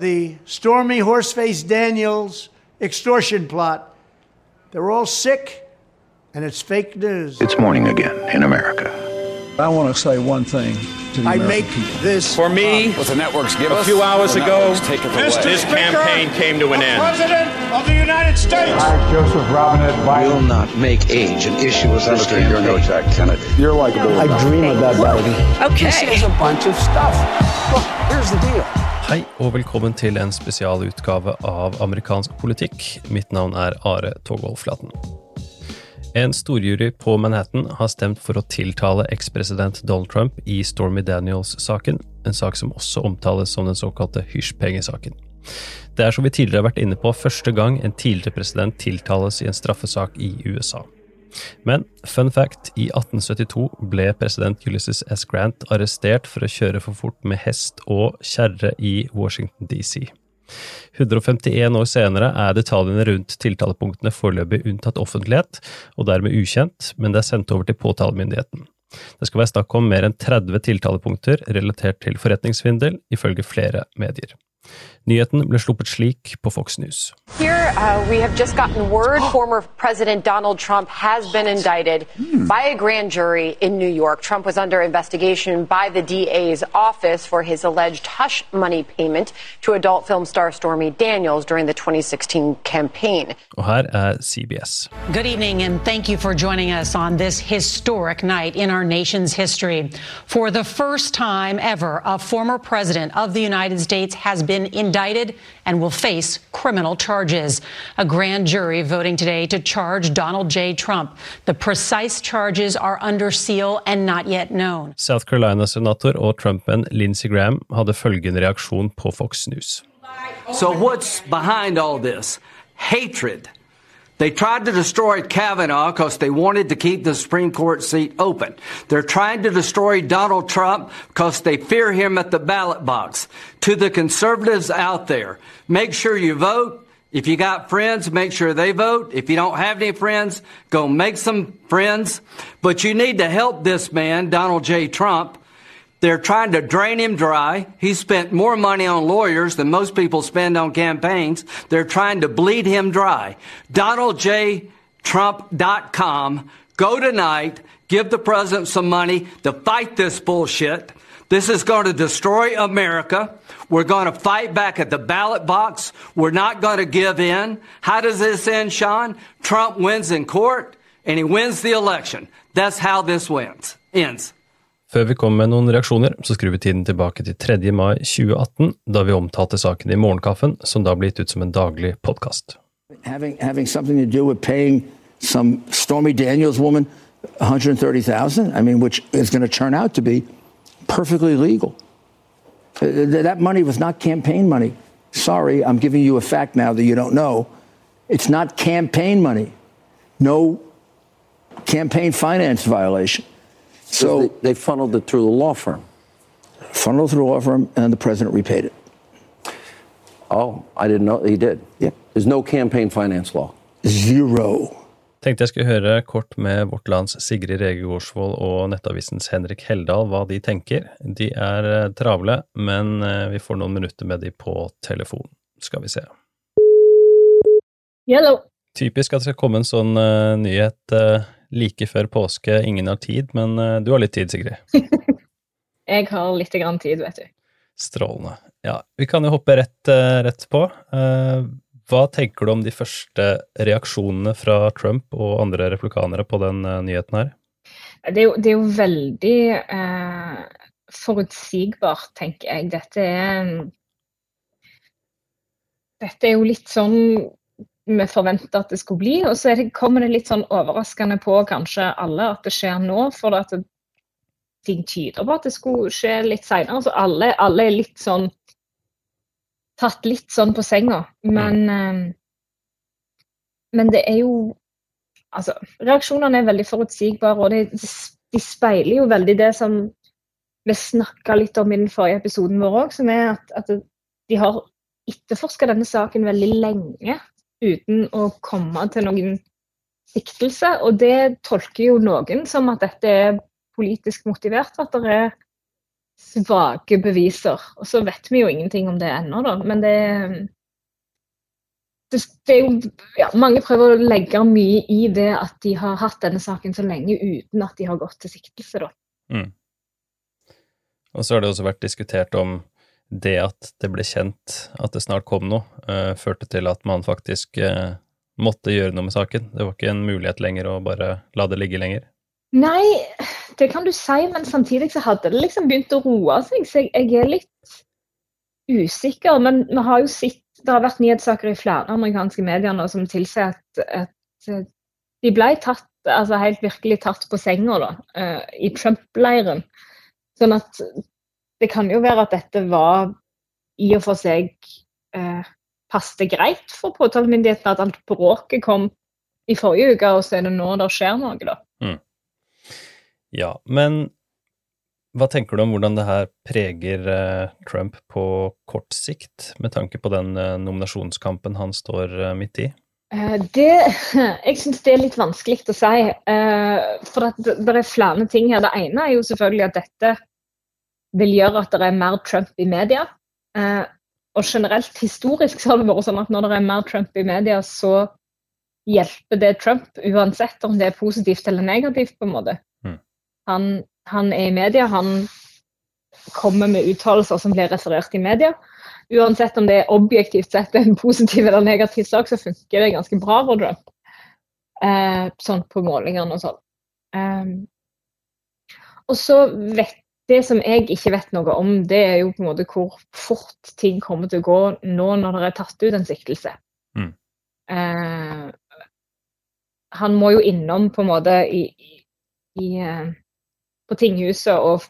The Stormy Horseface Daniels extortion plot. They're all sick, and it's fake news. It's morning again in America. I want to say one thing to the I American make people. this For me, What the networks give a us, few hours ago, networks take it away. this campaign came to an end. President of the United States. Joseph Robinette Biden, will not make age an issue as this Senator, you're no. Jack Kennedy. You're likable. I dream about Biden. This is a bunch of stuff. Look, here's the deal. Hei og velkommen til en spesialutgave av amerikansk politikk. Mitt navn er Are Togolf Flaten. En storjury på Manhattan har stemt for å tiltale ekspresident Donald Trump i Stormy Daniels-saken, en sak som også omtales som den såkalte hysjpengesaken. Det er som vi tidligere har vært inne på første gang en tidligere president tiltales i en straffesak i USA. Men fun fact, i 1872 ble president Ulysses S. Grant arrestert for å kjøre for fort med hest og kjerre i Washington DC. 151 år senere er detaljene rundt tiltalepunktene foreløpig unntatt offentlighet, og dermed ukjent, men det er sendt over til påtalemyndigheten. Det skal være snakk om mer enn 30 tiltalepunkter relatert til forretningssvindel, ifølge flere medier. Nyheten ble sluppet slik på Fox News. Here, uh, we have just gotten word former President Donald Trump has been indicted by a grand jury in New York. Trump was under investigation by the DA's office for his alleged hush money payment to adult film star Stormy Daniels during the 2016 campaign. Og her er CBS. Good evening, and thank you for joining us on this historic night in our nation's history. For the first time ever, a former president of the United States has been indicted and will face criminal charges. A grand jury voting today to charge Donald J. Trump. The precise charges are under seal and not yet known. South Carolina-senator og Trumpen Lindsey Graham hadde følgende reaksjon på Fox News. So, what's behind all this? Hatred. They tried to destroy Kavanaugh because they wanted to keep the Supreme Court seat open. They're trying to destroy Donald Trump because they fear him at the ballot box. To the conservatives out there, make sure you vote. If you got friends, make sure they vote. If you don't have any friends, go make some friends. But you need to help this man, Donald J. Trump. They're trying to drain him dry. He spent more money on lawyers than most people spend on campaigns. They're trying to bleed him dry. DonaldJTrump.com. Go tonight. Give the president some money to fight this bullshit. This is going to destroy America. We're going to fight back at the ballot box. We're not going to give in. How does this end, Sean? Trump wins in court and he wins the election. That's how this wins. Ends. Før vi kommer med noen reaksjoner, så skrur vi tiden tilbake til 3. mai 2018, da vi omtalte saken i Morgenkaffen, som da ble gitt ut som en daglig podkast. Having, having something to do with paying some Stormy Daniels woman 130,000, I mean, which is going to legal. Uh, th- That money was not campaign money. Sorry, I'm giving you a fact now that you don't know. It's not campaign money. No campaign finance violation. So they, they funneled it through the law firm. funneled through the law firm, and the president repaid it. Oh, I didn't know he did. Yeah. There's no campaign finance law. Zero. Tenkte jeg skulle høre kort med Vårt Lands Sigrid Rege Gårdsvold og Nettavisens Henrik Heldal hva de tenker. De er eh, travle, men eh, vi får noen minutter med de på telefon. Skal vi se. Hello. Typisk at det skal komme en sånn uh, nyhet eh, like før påske. Ingen har tid, men eh, du har litt tid, Sigrid. Jeg har litt grann tid, vet du. Strålende. Ja, vi kan jo hoppe rett, eh, rett på. Eh, Hva tenker du om de første reaksjonene fra Trump og andre replikanere på den nyheten her? Det er jo, det er jo veldig eh, forutsigbart, tenker jeg. Dette er Dette er jo litt sånn vi forventa at det skulle bli, og så det, kommer det litt sånn overraskende på kanskje alle at det skjer nå. For at det, ting tyder på at det skulle skje litt seinere. Så alle, alle er litt sånn tatt litt sånn på senga. Men, mm. men det er jo Altså, reaksjonene er veldig forutsigbare, og det, de speiler jo veldig det som vi snakka litt om i den forrige episoden vår òg, som er at, at de har etterforska denne saken veldig lenge uten å komme til noen siktelse. Og det tolker jo noen som at dette er politisk motivert, at det er svake beviser. Og så vet vi jo ingenting om det ennå, da. Men det, det, det er jo ja, Mange prøver å legge mye i det at de har hatt denne saken så lenge uten at de har gått til siktelse, da. Mm. Og så har det også vært diskutert om det at det ble kjent at det snart kom noe, uh, førte til at man faktisk uh, måtte gjøre noe med saken. Det var ikke en mulighet lenger å bare la det ligge lenger. Nei, det kan du si, men samtidig så hadde det liksom begynt å roe seg, så jeg, jeg er litt usikker. Men vi har jo sett det har vært nyhetssaker i flere amerikanske medier nå som tilsier at, at, de ble tatt, altså helt virkelig tatt på senga da, i Trump-leiren. Sånn at det kan jo være at dette var i og for seg eh, passet greit for påtalemyndigheten at alt bråket kom i forrige uke, og så er det nå det skjer noe, da. Mm. Ja, men hva tenker du om hvordan det her preger eh, Trump på kort sikt, med tanke på den eh, nominasjonskampen han står eh, midt i? Det, jeg syns det er litt vanskelig å si. For det, det er flere ting her. Det ene er jo selvfølgelig at dette vil gjøre at det er mer Trump i media. Og generelt historisk så har det vært sånn at når det er mer Trump i media, så hjelper det Trump, uansett om det er positivt eller negativt, på en måte. Mm. Han han er i media. Han kommer med uttalelser som blir referert i media. Uansett om det er objektivt sett en positiv eller negativ sak, så funker det ganske bra for Trump. Eh, sånn på målingene og sånn. Um, og så vet Det som jeg ikke vet noe om, det er jo på en måte hvor fort ting kommer til å gå nå når det er tatt ut en siktelse. Mm. Eh, han må jo innom på en måte i, i, i eh, på tinghuset og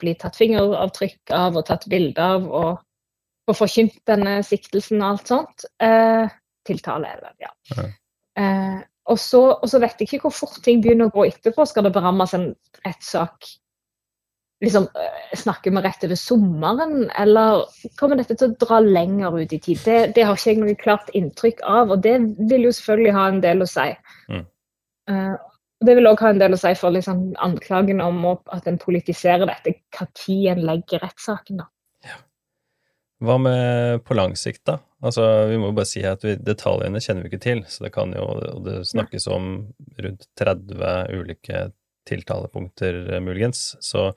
bli tatt fingeravtrykk av og tatt bilde av og få forkynt denne siktelsen og alt sånt. Eh, tiltale, er det vel, ja. ja. Eh, og, så, og, så, vet jeg ikke hvor fort ting begynner å gå etterpå. Skal det berammes en rettssak liksom, eh, Snakker vi rett over sommeren, eller kommer dette til å dra lenger ut i tid? Det, det har ikke jeg noe klart inntrykk av, og det vil jo selvfølgelig ha en del å si. Mm. Uh, det vil òg ha en del å si for liksom, anklagen om at en politiserer dette, når en legger rettssaken. da. Ja. Hva med på lang sikt, da? Altså, Vi må bare si at vi, detaljene kjenner vi ikke til, så det kan jo det snakkes om rundt 30 ulike tiltalepunkter, eh, muligens. Så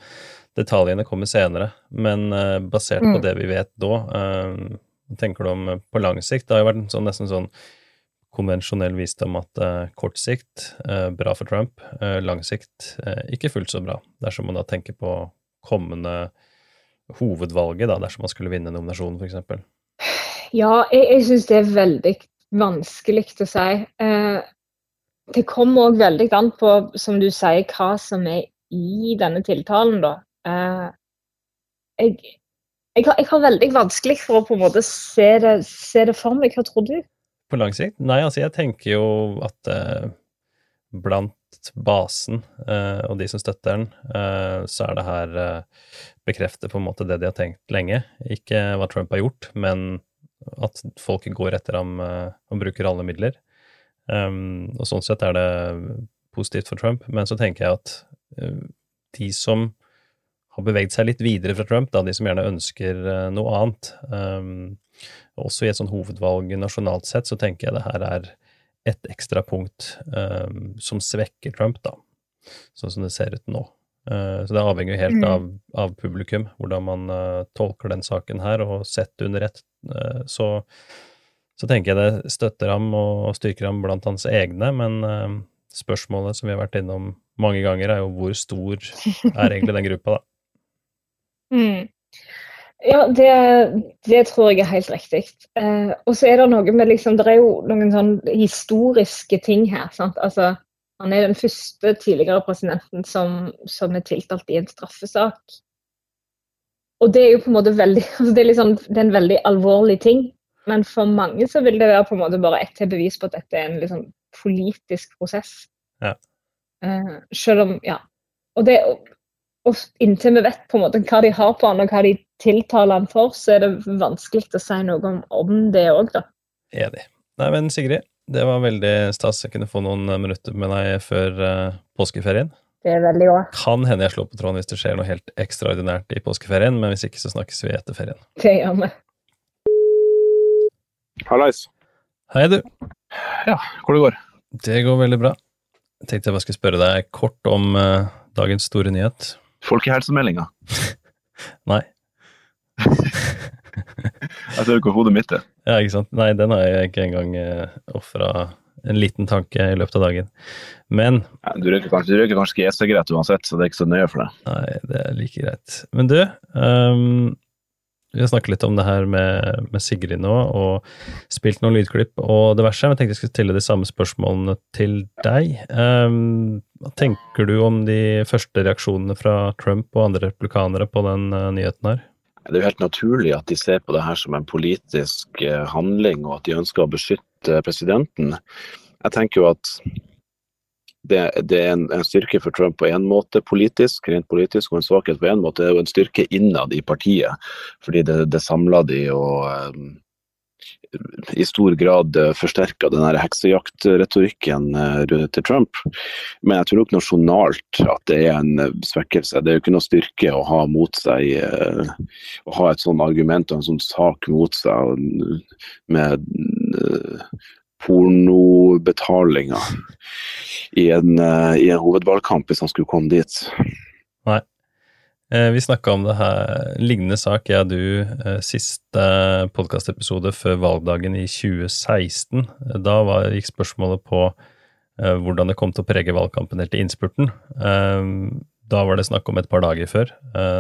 detaljene kommer senere. Men uh, basert på mm. det vi vet da, uh, tenker du om på lang sikt? Det har jo vært sånn, nesten sånn konvensjonell visdom at uh, kort sikt uh, bra for Trump, uh, lang sikt ikke fullt så bra, dersom man da tenker på kommende hovedvalget, da, dersom man skulle vinne nominasjonen, f.eks. Ja, jeg, jeg syns det er veldig vanskelig å si. Det kommer òg veldig an på, som du sier, hva som er i denne tiltalen, da. jeg, jeg har, jeg har, veldig vanskelig for å på en måte se det, se det for meg. Hva tror du? på lang sikt? Nei, altså jeg tenker jo at eh, blant basen eh, og de som støtter den, eh, så er det her eh, bekrefter på en måte det de har tenkt lenge. Ikke hva Trump har gjort, men at folk går etter ham eh, og bruker alle midler. Um, og sånn sett er det positivt for Trump, men så tenker jeg at uh, de som har beveget seg litt videre fra Trump, da, de som gjerne ønsker uh, noe annet, um, også i et sånn hovedvalg nasjonalt sett, så tenker jeg det her er et ekstra punkt um, som svekker Trump, da, sånn som det ser ut nå. Uh, så det avhenger jo helt mm. av, av, publikum, hvordan man tolker den saken her, og sett under ett, så, så, tenker jeg det støtter ham og styrker ham blant hans egne, men spørsmålet som vi har vært innom mange ganger, er jo hvor stor er egentlig den gruppa, da. Mm. Ja, det, det, tror jeg er helt riktig. Eh, og så er det noe med liksom Det er jo noen sånn historiske ting her. sant? Altså, han er den første tidligere presidenten som, som er tiltalt i en straffesak. Og det er jo på en måte veldig altså det, er liksom, det er en veldig alvorlig ting. Men for mange så vil det være på en måte bare ett til bevis på at dette er en liksom politisk prosess. Ja. Uh, selv om Ja. Og det, og inntil vi vet på en måte hva de har på han og hva de tiltaler han for, så er det vanskelig å si noe om, om det òg, da. Enig. Nei, men Sigrid, det var veldig stas. Jeg kunne få noen minutter med deg før uh, påskeferien. Det er veldig bra. Kan hende jeg slår på tråden hvis det skjer noe helt ekstraordinært i påskeferien, men hvis ikke så snakkes vi etter ferien. Det gjør vi. Hallais. Hei, du. Ja, hvor det går? Det går veldig bra. Jeg tenkte jeg bare skulle spørre deg kort om uh, dagens store nyhet. Folkehelsemeldinga. Nei. jeg ser hvor hodet mitt er. Ja, ikke sant. Nei, den har jeg ikke engang uh, ofra en liten tanke i løpet av dagen. Men ja, Du røyker kanskje, du røyker kanskje ikke e-sigarett uansett, så det er ikke så nøye for deg. Nei, det er like greit. Men du, um, vi har snakket litt om det her med, med, Sigrid nå, og spilt noen lydklipp og diverse. Men jeg tenkte jeg skulle stille de samme spørsmålene til deg. Um, hva tenker du om de første reaksjonene fra Trump og andre replikanere på den uh, nyheten her? Det er jo helt naturlig at de ser på det her som en politisk uh, handling, og at de ønsker å beskytte presidenten. Jeg tenker jo at det, det, er en, en, styrke for Trump på en måte politisk, rent politisk, og en svakhet på en måte. Det er jo en styrke innad i partiet, fordi det, det samler de og um, i stor grad uh, forsterker den heksejaktretorikken uh, til Trump. Men jeg tror nok nasjonalt at det er en svekkelse. Det er jo ikke noe styrke å ha mot seg å ha et sånt argument og en sånn sak mot seg med pornobetalinger i en, eh, i en hovedvalgkamp hvis han skulle komme dit. Nei. Eh, vi snakka om det her, lignende sak, jeg og du, eh, siste podkastepisode før valgdagen i 2016. Da var, gikk spørsmålet på hvordan det kom til å prege valgkampen helt i innspurten. Da var det snakk om et par dager før.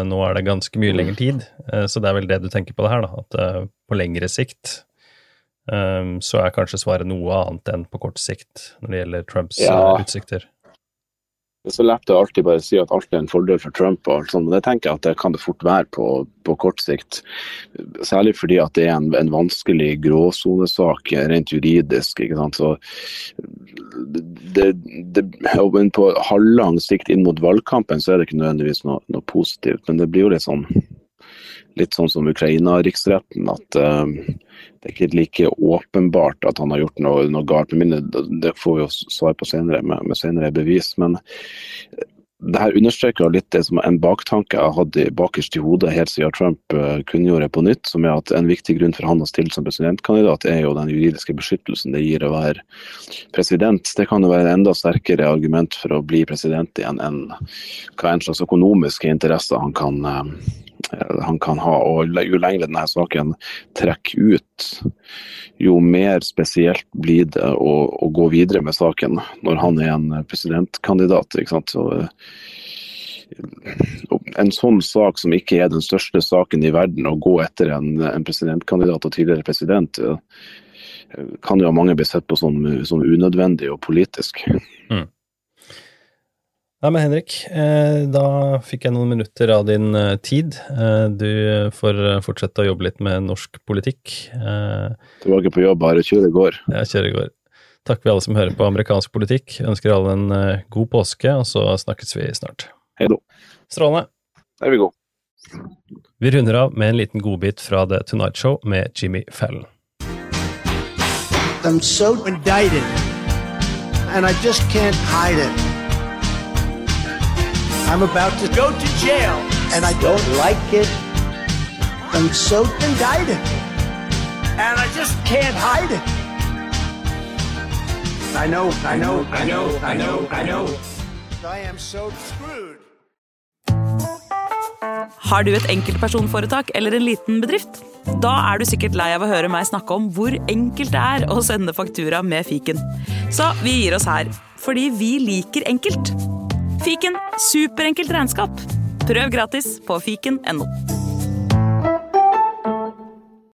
Nå er det ganske mye lengre tid, så det er vel det du tenker på det her, da. At på lengre sikt um, så er kanskje svaret noe annet enn på kort sikt når det gjelder Trumps ja. Eh, utsikter. Det er så lett å alltid bare si at alt er en fordel for Trump, og alt sånt, men det tenker jeg at det kan det fort være på, på kort sikt. Særlig fordi at det er en, en vanskelig gråsonesak rent juridisk. ikke sant, så det, det, men På halvlang sikt inn mot valgkampen så er det ikke nødvendigvis noe, noe positivt, men det blir jo litt sånn litt sånn som Ukraina-riksretten, at uh, det er ikke like åpenbart at han har gjort noe, noe galt. Men det får vi jo svar på senere, med, med senere bevis. Men eh, det her understreker litt det som en baktanke jeg hadde bakerst i hodet helt siden Trump uh, kunngjorde på nytt, som er at en viktig grunn for han å stille som presidentkandidat, er jo den juridiske beskyttelsen det gir å være president. Det kan jo være enda sterkere argument for å bli president igjen enn hva en slags økonomiske interesser han kan han kan ha. Og jo lengre denne saken trekker ut, jo mer spesielt blir det å, å, gå videre med saken når han er en presidentkandidat. ikke sant? Så, en sånn sak som ikke er den største saken i verden, å gå etter en, en presidentkandidat og tidligere president, kan jo mange bli sett på som, som unødvendig og politisk. Mm. Nei, men Henrik, eh, da fikk jeg noen minutter av din eh, tid. Eh, du får fortsette å jobbe litt med norsk politikk. Tilbake på jobb, bare kjøre i går. Ja, kjøre i går. Takk for alle som hører på amerikansk politikk. Ønsker alle en god påske, og så snakkes vi snart. Hei da. Strålende. Der er vi gode. Vi runder av med en liten godbit fra The Tonight Show med Jimmy Fallon. I'm so indicted, and I just can't hide it. I'm about to go to jail, and I don't like it. I'm so indicted, and I just can't hide it. I know, I know, I know, I know, I know. I am so screwed. Har du et enkeltpersonforetak eller en liten bedrift? Da er du sikkert lei av å høre meg snakke om hvor enkelt det er å sende faktura med fiken. Så vi gir oss her, fordi vi liker enkelt. Fiken superenkelt regnskap. Prøv gratis på fiken.no.